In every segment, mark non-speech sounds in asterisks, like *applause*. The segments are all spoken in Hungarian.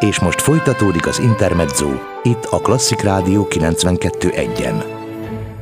És most folytatódik az Intermezzo, itt a Klasszik Rádió 92.1-en.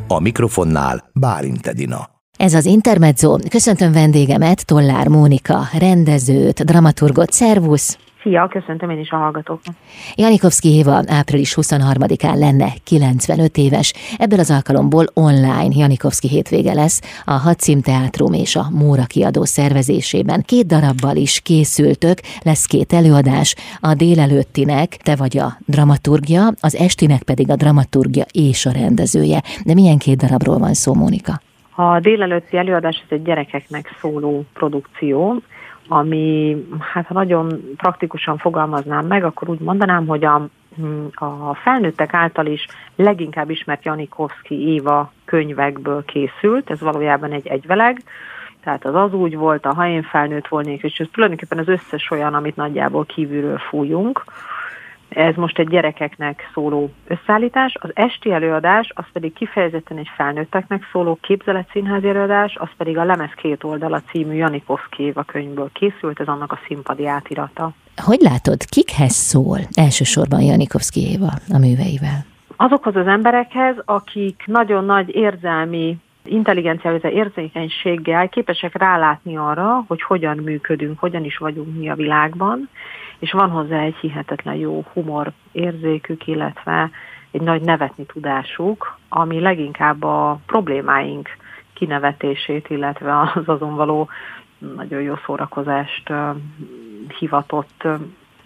A mikrofonnál Bálint Edina. Ez az Intermezzo. Köszöntöm vendégemet, Tollár Mónika, rendezőt, dramaturgot. Szervusz! Szia, köszöntöm én is a hallgatóknak. Janikovszki Éva április 23-án lenne 95 éves. Ebből az alkalomból online Janikovszki hétvége lesz a Hadcím Teátrum és a Móra kiadó szervezésében. Két darabbal is készültök, lesz két előadás, a délelőttinek te vagy a dramaturgia, az estinek pedig a dramaturgia és a rendezője. De milyen két darabról van szó, Mónika? A délelőtti előadás ez egy gyerekeknek szóló produkció, ami, hát ha nagyon praktikusan fogalmaznám meg, akkor úgy mondanám, hogy a, a felnőttek által is leginkább ismert Janikovszki Éva könyvekből készült, ez valójában egy egyveleg, tehát az az úgy volt, a ha én felnőtt volnék, és ez tulajdonképpen az összes olyan, amit nagyjából kívülről fújunk, ez most egy gyerekeknek szóló összeállítás, az esti előadás, az pedig kifejezetten egy felnőtteknek szóló képzeletszínházi előadás, az pedig a Lemez két oldala című Janikovszki Éva könyvből készült, ez annak a színpadi átirata. Hogy látod, kikhez szól elsősorban Janikovszki Éva a műveivel? Azokhoz az emberekhez, akik nagyon nagy érzelmi intelligenciával, érzékenységgel képesek rálátni arra, hogy hogyan működünk, hogyan is vagyunk mi a világban, és van hozzá egy hihetetlen jó humor érzékük, illetve egy nagy nevetni tudásuk, ami leginkább a problémáink kinevetését, illetve az azon való nagyon jó szórakozást hivatott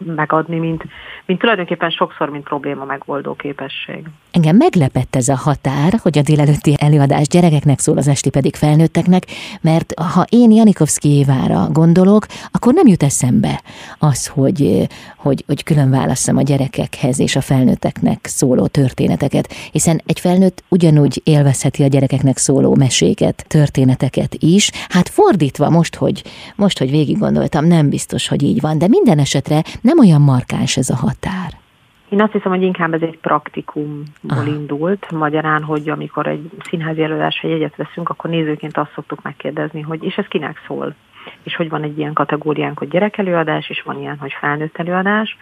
megadni, mint, mint tulajdonképpen sokszor, mint probléma megoldó képesség. Engem meglepett ez a határ, hogy a délelőtti előadás gyerekeknek szól, az esti pedig felnőtteknek, mert ha én Janikovszki Évára gondolok, akkor nem jut eszembe az, hogy, hogy, hogy külön válasszam a gyerekekhez és a felnőtteknek szóló történeteket, hiszen egy felnőtt ugyanúgy élvezheti a gyerekeknek szóló meséket, történeteket is. Hát fordítva most, hogy, most, hogy végig gondoltam, nem biztos, hogy így van, de minden esetre nem olyan markáns ez a határ. Én azt hiszem, hogy inkább ez egy praktikumból Aha. indult, magyarán, hogy amikor egy színházi előadásra jegyet veszünk, akkor nézőként azt szoktuk megkérdezni, hogy és ez kinek szól? És hogy van egy ilyen kategóriánk, hogy gyerekelőadás, és van ilyen, hogy felnőtt előadás,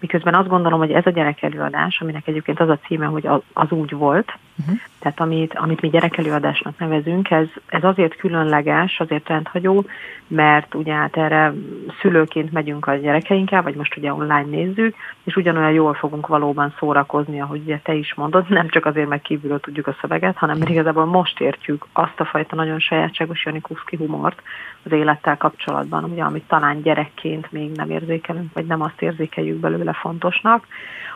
miközben azt gondolom, hogy ez a gyerekelőadás, aminek egyébként az a címe, hogy az, az úgy volt, uh-huh. Tehát amit, amit mi gyerekelőadásnak nevezünk, ez, ez azért különleges, azért rendhagyó, mert ugye hát erre szülőként megyünk a gyerekeinkkel, vagy most ugye online nézzük, és ugyanolyan jól fogunk valóban szórakozni, ahogy ugye te is mondod, nem csak azért, mert kívülről tudjuk a szöveget, hanem mert igazából most értjük azt a fajta nagyon sajátságos Janikuszki humort az élettel kapcsolatban, ugye, amit talán gyerekként még nem érzékelünk, vagy nem azt érzékeljük belőle fontosnak.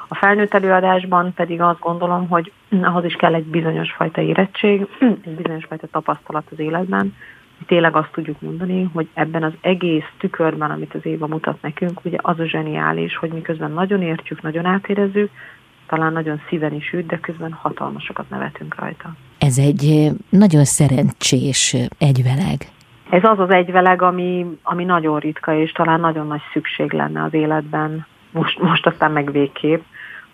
A felnőtt előadásban pedig azt gondolom, hogy ahhoz is kell egy bizonyos fajta érettség, *clears throat* egy bizonyos fajta tapasztalat az életben, tényleg azt tudjuk mondani, hogy ebben az egész tükörben, amit az Éva mutat nekünk, ugye az a zseniális, hogy miközben nagyon értjük, nagyon átérezzük, talán nagyon szíven is üt, de közben hatalmasokat nevetünk rajta. Ez egy nagyon szerencsés egyveleg. Ez az az egyveleg, ami, ami nagyon ritka, és talán nagyon nagy szükség lenne az életben, most, most aztán meg végképp,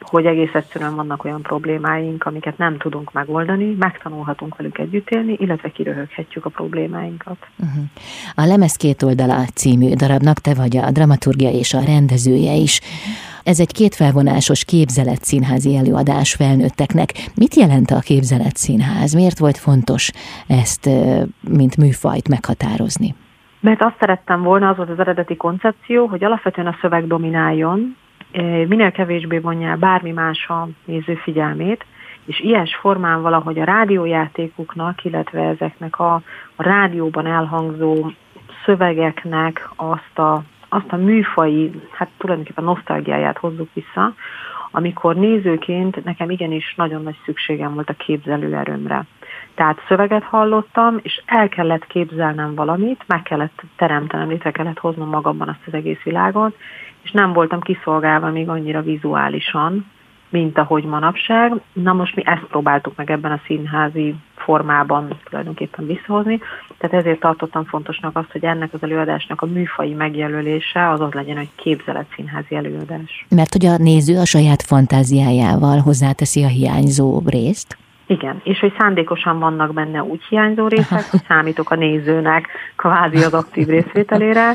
hogy egész egyszerűen vannak olyan problémáink, amiket nem tudunk megoldani, megtanulhatunk velük együtt élni, illetve kiröhöghetjük a problémáinkat. Uh-huh. A Lemez két oldala című darabnak te vagy a dramaturgia és a rendezője is. Ez egy kétfelvonásos képzeletszínházi előadás felnőtteknek. Mit jelent a képzeletszínház? Miért volt fontos ezt, mint műfajt meghatározni? Mert azt szerettem volna, az volt az eredeti koncepció, hogy alapvetően a szöveg domináljon, minél kevésbé vonja bármi más a néző figyelmét, és ilyes formán valahogy a rádiójátékuknak, illetve ezeknek a, a rádióban elhangzó szövegeknek azt a, azt a műfai, hát tulajdonképpen nosztalgiáját hozzuk vissza, amikor nézőként nekem igenis nagyon nagy szükségem volt a képzelőerőmre. Tehát szöveget hallottam, és el kellett képzelnem valamit, meg kellett teremtenem, létre kellett hoznom magamban azt az egész világot, és nem voltam kiszolgálva még annyira vizuálisan, mint ahogy manapság. Na most mi ezt próbáltuk meg ebben a színházi formában tulajdonképpen visszahozni, tehát ezért tartottam fontosnak azt, hogy ennek az előadásnak a műfai megjelölése az az legyen, hogy képzelet színházi előadás. Mert hogy a néző a saját fantáziájával hozzáteszi a hiányzó részt? Igen, és hogy szándékosan vannak benne úgy hiányzó részek, hogy számítok a nézőnek kvázi az aktív részvételére,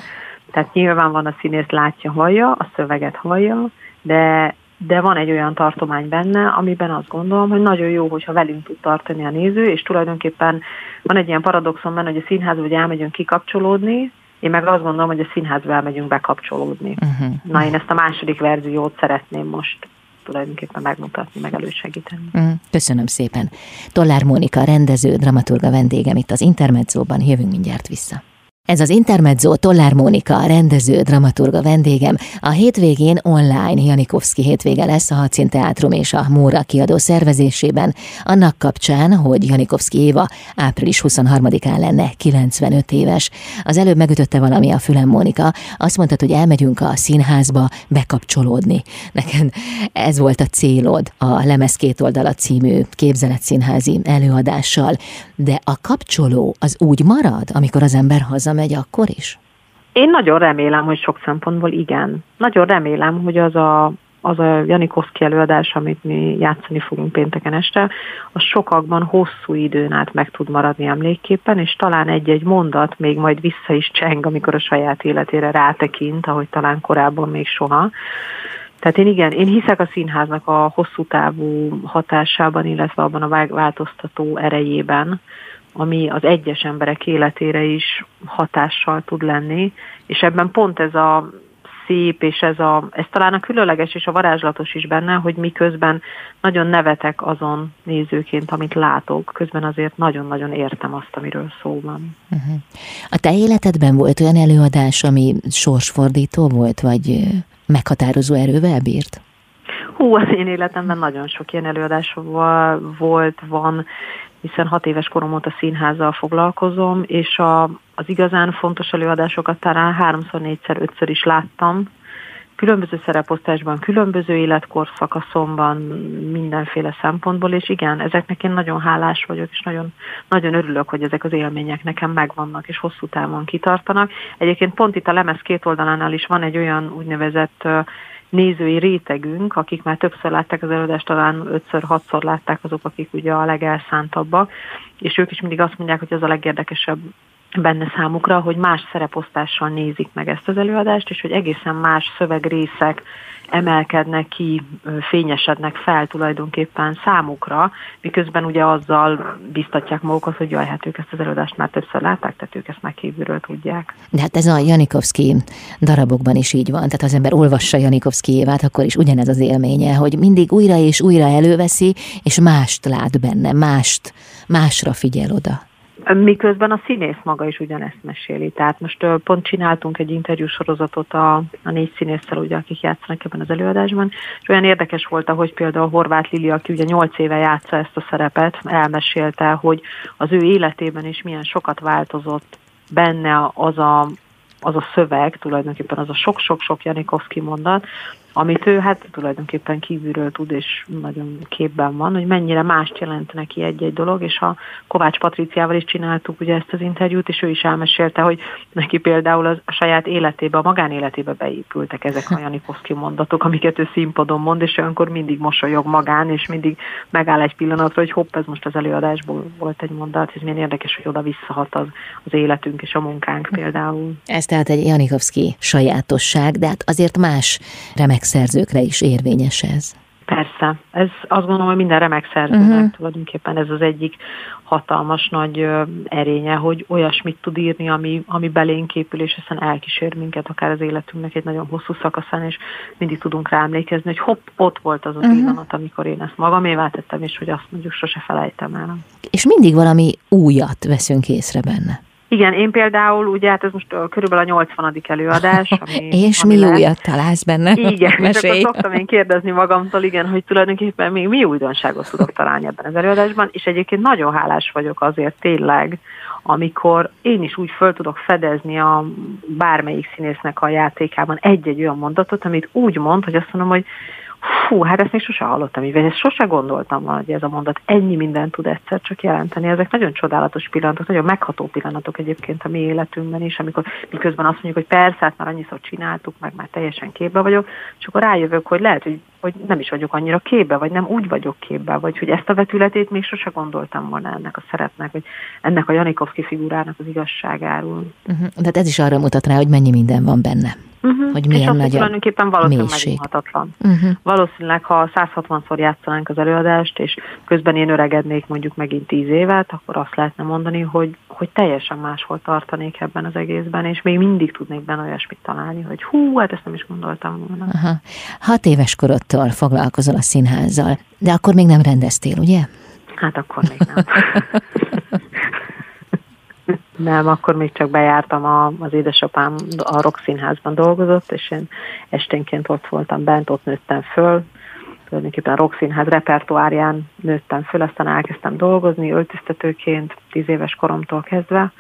Tehát nyilván van a színész látja, hallja, a szöveget hallja, de de van egy olyan tartomány benne, amiben azt gondolom, hogy nagyon jó, hogyha velünk tud tartani a néző, és tulajdonképpen van egy ilyen paradoxon benne, hogy a színházba hogy elmegyünk kikapcsolódni, én meg azt gondolom, hogy a színházba elmegyünk bekapcsolódni. Uh-huh. Na, én ezt a második verziót szeretném most tulajdonképpen megmutatni, meg elősegíteni. Uh-huh. Köszönöm szépen. Tollár Mónika, rendező, dramaturga vendégem itt az Intermedzóban, jövünk mindjárt vissza. Ez az Intermezzo Tollár Mónika, rendező, dramaturga vendégem. A hétvégén online Janikovszki hétvége lesz a Hadszín Teátrum és a Móra kiadó szervezésében. Annak kapcsán, hogy Janikovszki Éva április 23-án lenne 95 éves. Az előbb megütötte valami a fülem Mónika. Azt mondtad, hogy elmegyünk a színházba bekapcsolódni. Neked ez volt a célod a Lemez két oldala című képzeletszínházi előadással. De a kapcsoló az úgy marad, amikor az ember haza megy akkor is? Én nagyon remélem, hogy sok szempontból igen. Nagyon remélem, hogy az a, az a Janikovszki előadás, amit mi játszani fogunk pénteken este, az sokakban hosszú időn át meg tud maradni emlékképpen, és talán egy-egy mondat még majd vissza is cseng, amikor a saját életére rátekint, ahogy talán korábban még soha. Tehát én igen, én hiszek a színháznak a hosszú távú hatásában, illetve abban a változtató erejében, ami az egyes emberek életére is hatással tud lenni, és ebben pont ez a szép, és ez, a, ez talán a különleges és a varázslatos is benne, hogy miközben nagyon nevetek azon nézőként, amit látok, közben azért nagyon-nagyon értem azt, amiről szó van. Uh-huh. A te életedben volt olyan előadás, ami sorsfordító volt, vagy meghatározó erővel bírt? Hú, az én életemben nagyon sok ilyen előadás volt, van, hiszen hat éves korom óta színházzal foglalkozom, és a, az igazán fontos előadásokat talán háromszor, négyszer, ötször is láttam, különböző szereposztásban, különböző életkorszakaszomban, mindenféle szempontból, és igen, ezeknek én nagyon hálás vagyok, és nagyon, nagyon örülök, hogy ezek az élmények nekem megvannak, és hosszú távon kitartanak. Egyébként pont itt a lemez két oldalánál is van egy olyan úgynevezett nézői rétegünk, akik már többször látták az előadást, talán ötször, hatszor látták azok, akik ugye a legelszántabbak, és ők is mindig azt mondják, hogy az a legérdekesebb benne számukra, hogy más szereposztással nézik meg ezt az előadást, és hogy egészen más szövegrészek emelkednek ki, fényesednek fel tulajdonképpen számukra, miközben ugye azzal biztatják magukat, hogy jaj, hát ők ezt az előadást már többször látták, tehát ők ezt már kívülről tudják. De hát ez a Janikovszki darabokban is így van, tehát az ember olvassa Janikovszki évát, akkor is ugyanez az élménye, hogy mindig újra és újra előveszi, és mást lát benne, mást, másra figyel oda. Miközben a színész maga is ugyanezt meséli. Tehát most pont csináltunk egy interjú sorozatot a, a négy színésszel, ugye, akik játszanak ebben az előadásban, és olyan érdekes volt, hogy például Horváth Lili, aki ugye nyolc éve játsza ezt a szerepet, elmesélte, hogy az ő életében is milyen sokat változott benne az a, az a szöveg, tulajdonképpen az a sok-sok-sok Janikovszki mondat, amit ő hát tulajdonképpen kívülről tud, és nagyon képben van, hogy mennyire mást jelent neki egy-egy dolog, és a Kovács Patriciával is csináltuk ugye ezt az interjút, és ő is elmesélte, hogy neki például a saját életébe, a magánéletébe beépültek ezek a Janikovszki mondatok, amiket ő színpadon mond, és olyankor mindig mosolyog magán, és mindig megáll egy pillanatra, hogy hopp, ez most az előadásból volt egy mondat, ez milyen érdekes, hogy oda visszahat az, az életünk és a munkánk például. Ez tehát egy Janikovszki sajátosság, de hát azért más remek szerzőkre is érvényes ez. Persze. Ez azt gondolom, hogy minden remek szerzőnek uh-huh. tulajdonképpen ez az egyik hatalmas nagy erénye, hogy olyasmit tud írni, ami, ami belénk épül, és aztán elkísér minket akár az életünknek egy nagyon hosszú szakaszán, és mindig tudunk rá emlékezni, hogy hopp, ott volt az az uh-huh. pillanat, amikor én ezt magamévá tettem, és hogy azt mondjuk sose felejtem el. És mindig valami újat veszünk észre benne. Igen, én például, ugye hát ez most körülbelül a 80. előadás. *laughs* Ami, és ami mi újat találsz benne? Igen, Mesélj. és akkor szoktam én kérdezni magamtól, igen, hogy tulajdonképpen még mi újdonságot tudok találni ebben az előadásban, és egyébként nagyon hálás vagyok azért tényleg, amikor én is úgy föl tudok fedezni a bármelyik színésznek a játékában egy-egy olyan mondatot, amit úgy mond, hogy azt mondom, hogy Fú, hát ezt még sose hallottam így, vagy ezt sose gondoltam, hogy ez a mondat ennyi mindent tud egyszer csak jelenteni. Ezek nagyon csodálatos pillanatok, nagyon megható pillanatok egyébként a mi életünkben is, amikor miközben azt mondjuk, hogy persze, hát már annyiszor csináltuk, meg már teljesen képbe vagyok, és akkor rájövök, hogy lehet, hogy, hogy nem is vagyok annyira képbe, vagy nem úgy vagyok képbe, vagy hogy ezt a vetületét még sose gondoltam volna ennek a szerepnek, vagy ennek a Janikovszki figurának az igazságáról. Uh-huh. De ez is arra mutat rá, hogy mennyi minden van benne. Uh-huh. Hogy milyen és nagy tulajdonképpen valószínűleg megunhatatlan. Uh-huh. Valószínűleg, ha 160-szor játszanánk az előadást, és közben én öregednék mondjuk megint 10 évet, akkor azt lehetne mondani, hogy, hogy teljesen máshol tartanék ebben az egészben, és még mindig tudnék benne olyasmit találni, hogy hú, hát ezt nem is gondoltam volna. Aha. Hat éves korodtól foglalkozol a színházzal, de akkor még nem rendeztél, ugye? Hát akkor még nem. *laughs* Nem, akkor még csak bejártam, a, az édesapám a Rock Színházban dolgozott, és én esténként ott voltam bent, ott nőttem föl, tulajdonképpen a Rock Színház repertoárján nőttem föl, aztán elkezdtem dolgozni öltöztetőként, tíz éves koromtól kezdve,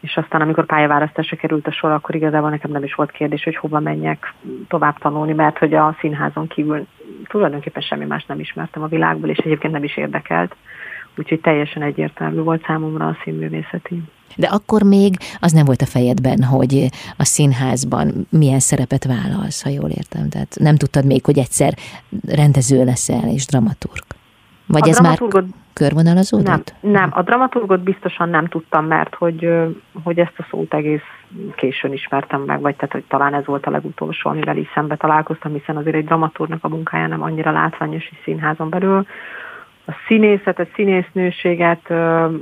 és aztán amikor pályaválasztásra került a sor, akkor igazából nekem nem is volt kérdés, hogy hova menjek tovább tanulni, mert hogy a színházon kívül tulajdonképpen semmi más nem ismertem a világból, és egyébként nem is érdekelt. Úgyhogy teljesen egyértelmű volt számomra a színművészeti. De akkor még az nem volt a fejedben, hogy a színházban milyen szerepet vállalsz, ha jól értem. Tehát nem tudtad még, hogy egyszer rendező leszel és dramaturg. Vagy a ez már körvonalazódott? Nem, nem, a dramaturgot biztosan nem tudtam, mert hogy, hogy ezt a szót egész későn ismertem meg, vagy tehát, hogy talán ez volt a legutolsó, amivel is szembe találkoztam, hiszen azért egy dramaturgnak a munkája nem annyira látványos is színházon belül a színészetet, színésznőséget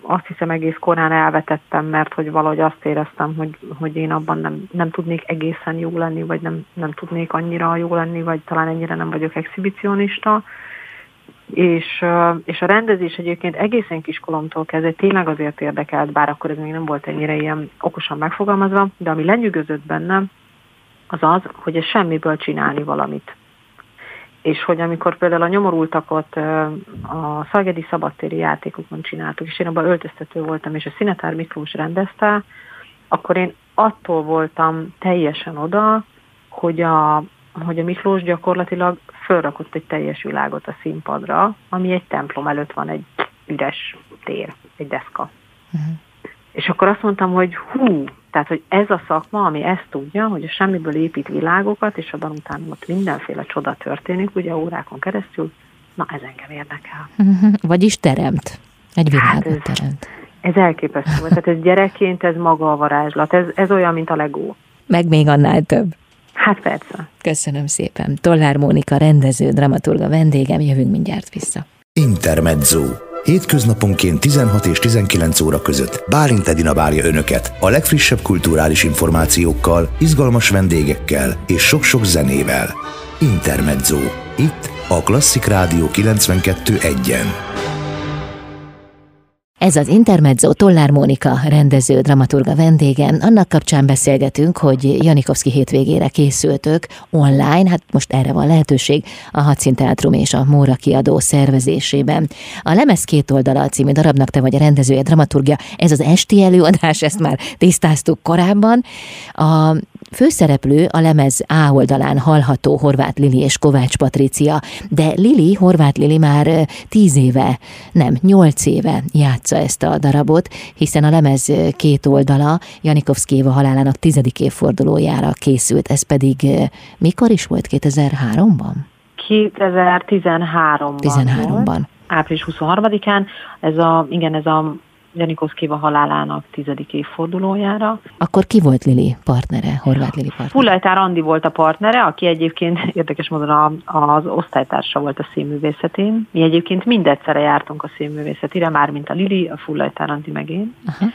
azt hiszem egész korán elvetettem, mert hogy valahogy azt éreztem, hogy, hogy én abban nem, nem tudnék egészen jó lenni, vagy nem, nem tudnék annyira jó lenni, vagy talán ennyire nem vagyok exhibicionista. És, és a rendezés egyébként egészen kiskolomtól kezdve tényleg azért érdekelt, bár akkor ez még nem volt ennyire ilyen okosan megfogalmazva, de ami lenyűgözött bennem, az az, hogy ez semmiből csinálni valamit és hogy amikor például a nyomorultakot a Szalgedi szabadtéri játékokon csináltuk, és én abban öltöztető voltam, és a Szinetár Miklós rendezte, akkor én attól voltam teljesen oda, hogy a, hogy a Miklós gyakorlatilag fölrakott egy teljes világot a színpadra, ami egy templom előtt van, egy üres tér, egy deszka. Uh-huh. És akkor azt mondtam, hogy hú, tehát, hogy ez a szakma, ami ezt tudja, hogy a semmiből épít világokat, és abban utána ott mindenféle csoda történik, ugye órákon keresztül, na ez engem érdekel. *laughs* Vagyis teremt. Egy világot hát ez, teremt. Ez elképesztő. Tehát ez gyerekként, ez maga a varázslat. Ez, ez olyan, mint a legó. Meg még annál több. Hát persze. Köszönöm szépen. Tollár Mónika, rendező, dramaturga vendégem, jövünk mindjárt vissza. Intermezzo Hétköznaponként 16 és 19 óra között Bálint Edina várja Önöket a legfrissebb kulturális információkkal, izgalmas vendégekkel és sok-sok zenével. Intermezzo. Itt a Klasszik Rádió 92.1-en. Ez az Intermezzo Tollár Mónika rendező dramaturga vendégem. Annak kapcsán beszélgetünk, hogy Janikovszki hétvégére készültök online, hát most erre van lehetőség a Hadszín Teátrum és a Móra kiadó szervezésében. A Lemez két oldala című darabnak te vagy a rendezője, dramaturgia, ez az esti előadás, ezt már tisztáztuk korábban. A Főszereplő a lemez A oldalán hallható Horváth Lili és Kovács Patricia, de Lili, Horváth Lili már tíz éve, nem, nyolc éve játsza ezt a darabot, hiszen a lemez két oldala Janikovszki Éva halálának tizedik évfordulójára készült, ez pedig mikor is volt, 2003-ban? 2013-ban 13-ban. Volt, április 23-án. Ez a, igen, ez a Janikoszkiva halálának tizedik évfordulójára. Akkor ki volt Lili partnere, Horváth Lili partnere? Fullajtár Andi volt a partnere, aki egyébként *laughs* érdekes módon az osztálytársa volt a színművészetén. Mi egyébként mindegyszerre jártunk a színművészetire, már mint a Lili, a Fullajtár Andi meg én. Uh-huh.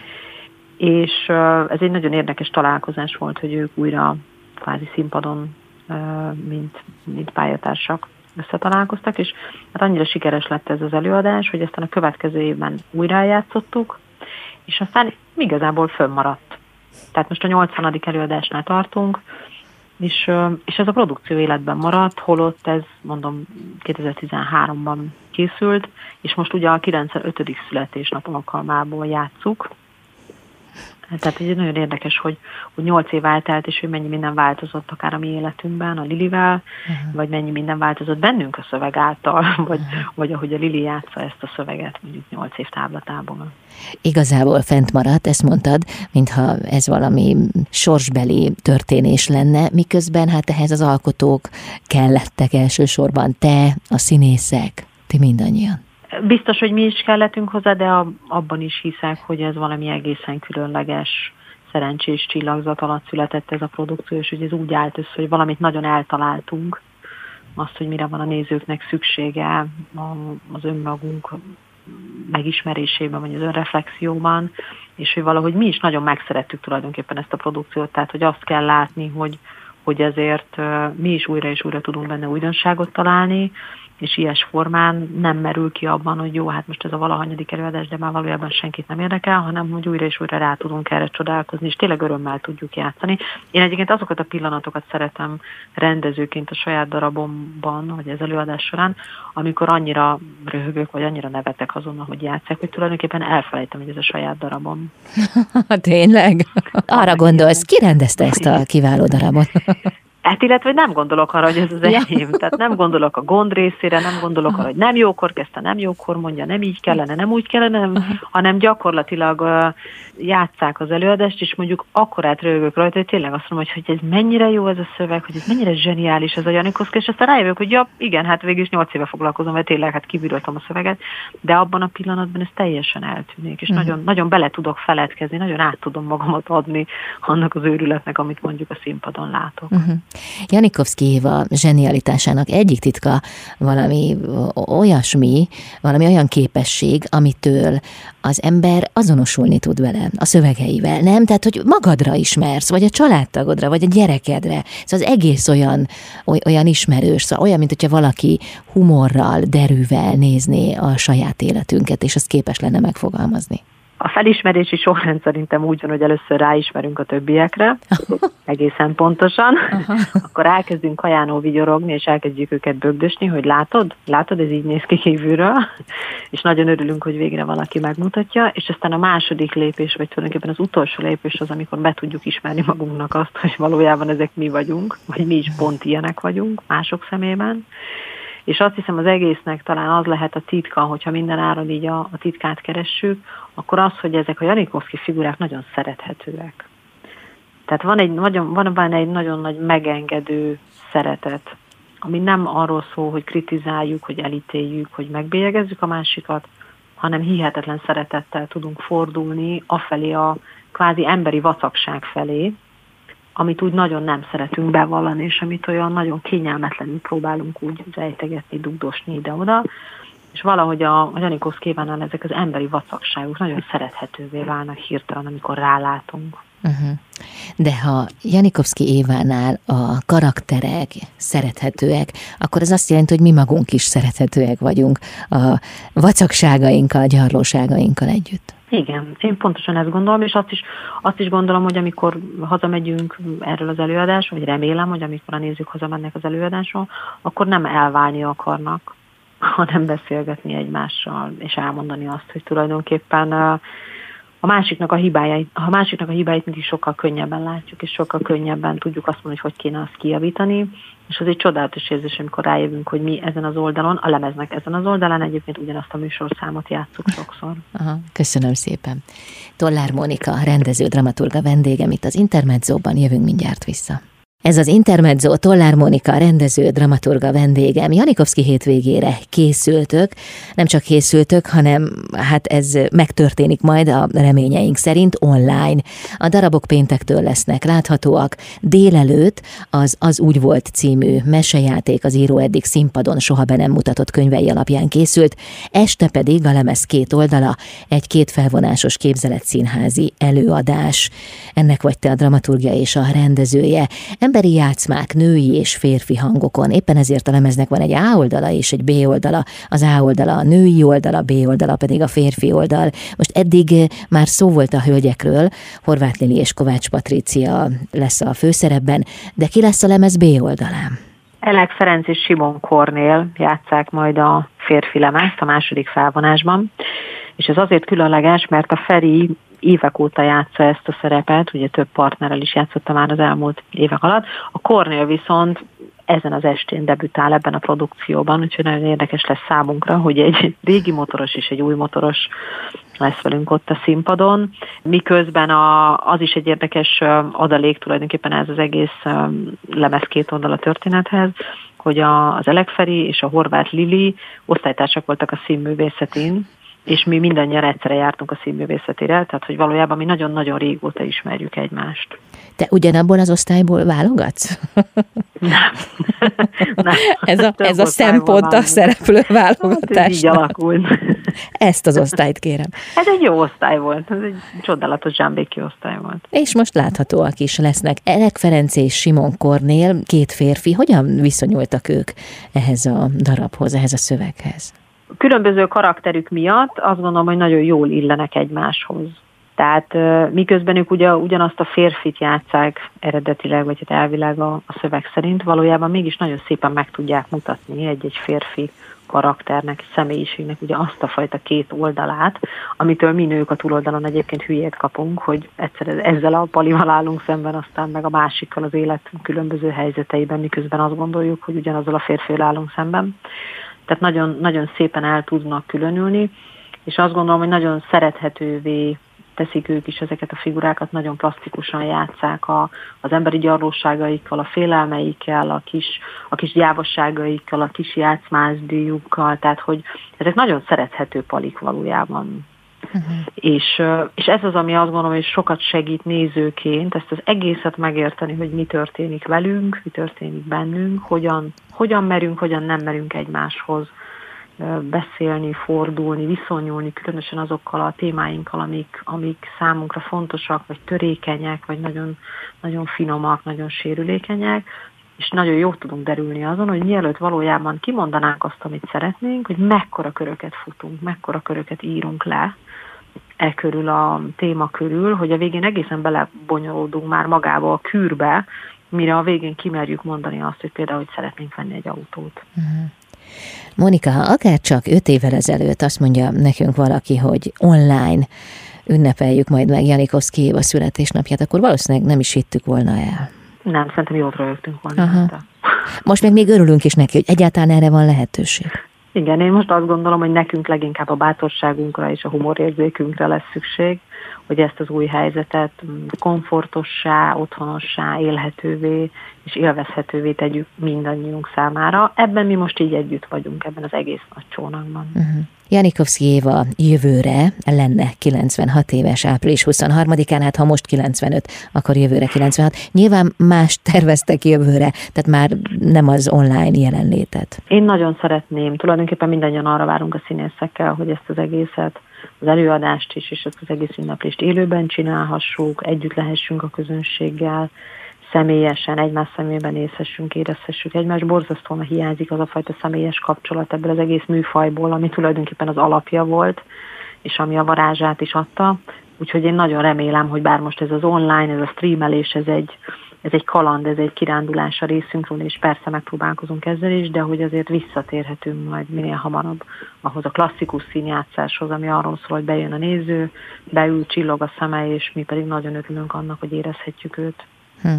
És ez egy nagyon érdekes találkozás volt, hogy ők újra kvázi színpadon, mint, mint pályatársak összetalálkoztak, és hát annyira sikeres lett ez az előadás, hogy aztán a következő évben újra játszottuk, és aztán igazából fönnmaradt. Tehát most a 80. előadásnál tartunk, és, és ez a produkció életben maradt, holott ez mondom 2013-ban készült, és most ugye a 95. születésnap alkalmából játszuk, Tehát ez nagyon érdekes, hogy, hogy 8 év eltelt, és hogy mennyi minden változott akár a mi életünkben, a Lilivel, uh-huh. vagy mennyi minden változott bennünk a szöveg által, *laughs* vagy, uh-huh. vagy ahogy a Lili játsza ezt a szöveget mondjuk 8 év táblatából. Igazából fent maradt, ezt mondtad, mintha ez valami sorsbeli történés lenne, miközben hát ehhez az alkotók kellettek elsősorban, te, a színészek, ti mindannyian. Biztos, hogy mi is kellettünk hozzá, de abban is hiszek, hogy ez valami egészen különleges, szerencsés csillagzat alatt született ez a produkció, és hogy ez úgy állt össze, hogy valamit nagyon eltaláltunk, azt, hogy mire van a nézőknek szüksége az önmagunk megismerésében, vagy az önreflexióban, és hogy valahogy mi is nagyon megszerettük tulajdonképpen ezt a produkciót, tehát hogy azt kell látni, hogy, hogy ezért mi is újra és újra tudunk benne újdonságot találni, és ilyes formán nem merül ki abban, hogy jó, hát most ez a valahanyadik előadás, de már valójában senkit nem érdekel, hanem hogy újra és újra rá tudunk erre csodálkozni, és tényleg örömmel tudjuk játszani. Én egyébként azokat a pillanatokat szeretem rendezőként a saját darabomban, vagy az előadás során, amikor annyira röhögök, vagy annyira nevetek azon, hogy játszák, hogy tulajdonképpen elfelejtem, hogy ez a saját darabom. *laughs* Tényleg? Arra gondolsz, ki rendezte ezt a kiváló darabot? *laughs* Hát illetve nem gondolok arra, hogy ez az enyém. Tehát nem gondolok a gond részére, nem gondolok arra, hogy nem jókor kezdte, nem jókor mondja, nem így kellene, nem úgy kellene, nem, hanem gyakorlatilag uh, játszák az előadást, és mondjuk akkorát rögök rajta, hogy tényleg azt mondom, hogy, hogy ez mennyire jó ez a szöveg, hogy ez mennyire zseniális ez a Janikoszka, és aztán rájövök, hogy ja, igen, hát végül is nyolc éve foglalkozom, mert tényleg hát kibírtam a szöveget, de abban a pillanatban ez teljesen eltűnik, és uh-huh. nagyon, nagyon bele tudok feledkezni, nagyon át tudom magamat adni annak az őrületnek, amit mondjuk a színpadon látok. Uh-huh. Janikovszki Éva zsenialitásának egyik titka valami olyasmi, valami olyan képesség, amitől az ember azonosulni tud vele, a szövegeivel, nem? Tehát, hogy magadra ismersz, vagy a családtagodra, vagy a gyerekedre. Szóval az egész olyan, olyan ismerős, szóval olyan, mint hogyha valaki humorral, derűvel nézné a saját életünket, és azt képes lenne megfogalmazni. A felismerési sorrend szerintem úgy van, hogy először ráismerünk a többiekre, *laughs* egészen pontosan, akkor elkezdünk kajánó vigyorogni, és elkezdjük őket bögdösni, hogy látod, látod, ez így néz ki kívülről, és nagyon örülünk, hogy végre valaki megmutatja, és aztán a második lépés, vagy tulajdonképpen az utolsó lépés az, amikor be tudjuk ismerni magunknak azt, hogy valójában ezek mi vagyunk, vagy mi is pont ilyenek vagyunk mások szemében, és azt hiszem az egésznek talán az lehet a titka, hogyha minden áron így a, a titkát keressük, akkor az, hogy ezek a Janikovszki figurák nagyon szerethetőek. Tehát van, egy nagyon, van benne egy nagyon nagy megengedő szeretet, ami nem arról szól, hogy kritizáljuk, hogy elítéljük, hogy megbélyegezzük a másikat, hanem hihetetlen szeretettel tudunk fordulni afelé a kvázi emberi vacakság felé, amit úgy nagyon nem szeretünk bevallani, és amit olyan nagyon kényelmetlenül próbálunk úgy rejtegetni, dugdosni ide-oda, és valahogy a, a Janikos kívánál ezek az emberi vacakságok nagyon szerethetővé válnak hirtelen, amikor rálátunk. Uh-huh. De ha Janikovszki Évánál a karakterek szerethetőek, akkor az azt jelenti, hogy mi magunk is szerethetőek vagyunk a vacakságainkkal, gyarlóságainkkal együtt. Igen, én pontosan ezt gondolom, és azt is, azt is gondolom, hogy amikor hazamegyünk erről az előadásról, vagy remélem, hogy amikor a nézők hazamennek az előadásról, akkor nem elválni akarnak, *laughs* hanem beszélgetni egymással, és elmondani azt, hogy tulajdonképpen a másiknak a hibájait, a másiknak a hibáit mindig sokkal könnyebben látjuk, és sokkal könnyebben tudjuk azt mondani, hogy hogy kéne azt kijavítani, és az egy csodálatos érzés, amikor rájövünk, hogy mi ezen az oldalon, a lemeznek ezen az oldalán egyébként ugyanazt a műsorszámot játszuk sokszor. Aha, köszönöm szépen. Tollár Mónika, rendező, dramaturga vendégem itt az Intermedzóban, jövünk mindjárt vissza. Ez az Intermezzo Tollár Monika rendező, dramaturga vendégem. Janikovszki hétvégére készültök, nem csak készültök, hanem hát ez megtörténik majd a reményeink szerint online. A darabok péntektől lesznek láthatóak. Délelőtt az Az úgy volt című mesejáték az író eddig színpadon soha be nem mutatott könyvei alapján készült, este pedig a lemez két oldala, egy két felvonásos képzeletszínházi előadás. Ennek vagy te a dramaturgia és a rendezője emberi játszmák, női és férfi hangokon. Éppen ezért a lemeznek van egy A oldala és egy B oldala. Az A oldala a női oldala, B oldala pedig a férfi oldal. Most eddig eh, már szó volt a hölgyekről, Horváth Lili és Kovács Patrícia lesz a főszerepben, de ki lesz a lemez B oldalán? Elek Ferenc és Simon Kornél játszák majd a férfi lemezt a második felvonásban, és ez azért különleges, mert a Feri évek óta játsza ezt a szerepet, ugye több partnerrel is játszotta már az elmúlt évek alatt. A Cornél viszont ezen az estén debütál ebben a produkcióban, úgyhogy nagyon érdekes lesz számunkra, hogy egy régi motoros és egy új motoros lesz velünk ott a színpadon, miközben a, az is egy érdekes adalék tulajdonképpen ez az egész lemez két oldal a történethez, hogy a, az Elekferi és a Horváth Lili osztálytársak voltak a színművészetén, és mi mindannyian egyszerre jártunk a színművészetére, tehát hogy valójában mi nagyon-nagyon régóta ismerjük egymást. Te ugyanabból az osztályból válogatsz? Nem. *laughs* Nem. Ez a, ez a szempont a szereplő válogatás. Hát így alakult. Ezt az osztályt kérem. Ez egy jó osztály volt, ez egy csodálatos zsámbéki osztály volt. És most láthatóak is lesznek. Elek Ferenc és Simon Kornél, két férfi, hogyan viszonyultak ők ehhez a darabhoz, ehhez a szöveghez? Különböző karakterük miatt azt gondolom, hogy nagyon jól illenek egymáshoz. Tehát miközben ők ugye ugyanazt a férfit játszák eredetileg, vagy hát elvileg a, a szöveg szerint, valójában mégis nagyon szépen meg tudják mutatni egy-egy férfi karakternek, személyiségnek ugye azt a fajta két oldalát, amitől mi nők a túloldalon egyébként hülyét kapunk, hogy egyszer ezzel a palival állunk szemben, aztán meg a másikkal az élet különböző helyzeteiben, miközben azt gondoljuk, hogy ugyanazzal a férfivel állunk szemben tehát nagyon, nagyon szépen el tudnak különülni, és azt gondolom, hogy nagyon szerethetővé teszik ők is ezeket a figurákat, nagyon plastikusan játszák a, az emberi gyarlóságaikkal, a félelmeikkel, a kis, a kis gyávasságaikkal, a kis játszmásdiukkal, tehát hogy ezek nagyon szerethető palik valójában. Uh-huh. És, és ez az, ami azt gondolom, hogy sokat segít nézőként ezt az egészet megérteni, hogy mi történik velünk, mi történik bennünk, hogyan, hogyan merünk, hogyan nem merünk egymáshoz beszélni, fordulni, viszonyulni, különösen azokkal a témáinkkal, amik, amik számunkra fontosak, vagy törékenyek, vagy nagyon, nagyon finomak, nagyon sérülékenyek, és nagyon jó tudunk derülni azon, hogy mielőtt valójában kimondanánk azt, amit szeretnénk, hogy mekkora köröket futunk, mekkora köröket írunk le, e körül a téma körül, hogy a végén egészen belebonyolódunk már magába a kürbe, mire a végén kimerjük mondani azt, hogy például, hogy szeretnénk venni egy autót. Uh-huh. Monika, ha akár csak öt évvel ezelőtt azt mondja nekünk valaki, hogy online ünnepeljük majd meg Janikovszki a születésnapját, akkor valószínűleg nem is hittük volna el. Nem, szerintem jól rögtünk volna. Aha. Most meg még örülünk is neki, hogy egyáltalán erre van lehetőség. Igen, én most azt gondolom, hogy nekünk leginkább a bátorságunkra és a humorérzékünkre lesz szükség, hogy ezt az új helyzetet komfortossá, otthonossá, élhetővé és élvezhetővé tegyük mindannyiunk számára. Ebben mi most így együtt vagyunk, ebben az egész nagy csónakban. Uh-huh. Janikovszki Éva jövőre lenne 96 éves április 23-án, hát ha most 95, akkor jövőre 96. Nyilván más terveztek jövőre, tehát már nem az online jelenlétet. Én nagyon szeretném, tulajdonképpen mindannyian arra várunk a színészekkel, hogy ezt az egészet, az előadást is, és ezt az egész ünneplést élőben csinálhassuk, együtt lehessünk a közönséggel, személyesen, egymás szemében nézhessünk, érezhessük egymást. Borzasztóan hiányzik az a fajta személyes kapcsolat ebből az egész műfajból, ami tulajdonképpen az alapja volt, és ami a varázsát is adta. Úgyhogy én nagyon remélem, hogy bár most ez az online, ez a streamelés, ez egy, ez egy kaland, ez egy kirándulás a részünkről, és persze megpróbálkozunk ezzel is, de hogy azért visszatérhetünk majd minél hamarabb ahhoz a klasszikus színjátszáshoz, ami arról szól, hogy bejön a néző, beül, csillog a szeme, és mi pedig nagyon örülünk annak, hogy érezhetjük őt. Hm.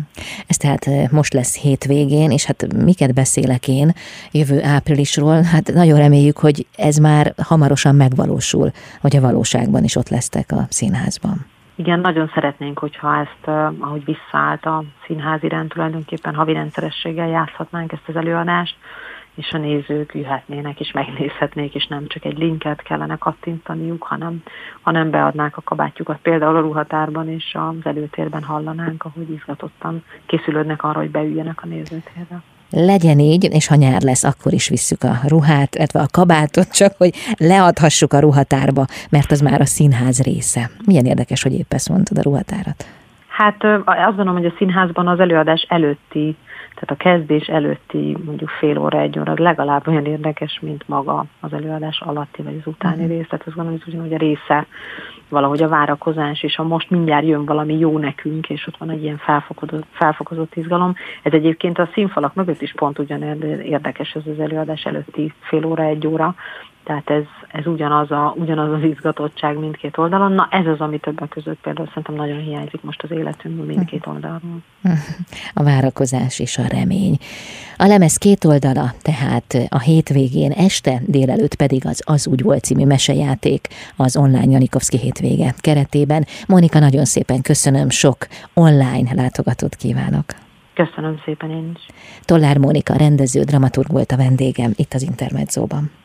Ez tehát most lesz hétvégén, és hát miket beszélek én jövő áprilisról, hát nagyon reméljük, hogy ez már hamarosan megvalósul, hogy a valóságban is ott lesztek a színházban. Igen, nagyon szeretnénk, hogyha ezt, ahogy visszaállt a színházi rend, tulajdonképpen havi rendszerességgel játszhatnánk ezt az előadást, és a nézők jöhetnének és megnézhetnék, és nem csak egy linket kellene kattintaniuk, hanem, hanem beadnák a kabátjukat például a ruhatárban, és az előtérben hallanánk, ahogy izgatottan készülődnek arra, hogy beüljenek a nézőtérre. Legyen így, és ha nyár lesz, akkor is visszük a ruhát, illetve a kabátot, csak hogy leadhassuk a ruhatárba, mert az már a színház része. Milyen érdekes, hogy épp ezt mondtad a ruhatárat. Hát azt gondolom, hogy a színházban az előadás előtti tehát a kezdés előtti mondjuk fél óra, egy óra legalább olyan érdekes, mint maga az előadás alatti vagy az utáni uh-huh. rész. Tehát azt gondolom, hogy ugyanúgy a része valahogy a várakozás, és ha most mindjárt jön valami jó nekünk, és ott van egy ilyen felfokozott, felfokozott izgalom. Ez egyébként a színfalak mögött is pont ugyan érdekes ez az előadás előtti fél óra, egy óra, tehát ez, ez ugyanaz, a, ugyanaz az izgatottság mindkét oldalon. Na ez az, ami többek között például szerintem nagyon hiányzik most az életünkből mindkét oldalon. *laughs* A várakozás és a remény. A lemez két oldala, tehát a hétvégén este, délelőtt pedig az Az úgy volt című mesejáték az online Janikovszki hétvége keretében. Monika, nagyon szépen köszönöm, sok online látogatót kívánok. Köszönöm szépen én is. Tollár Mónika rendező, dramaturg volt a vendégem itt az Intermedzóban.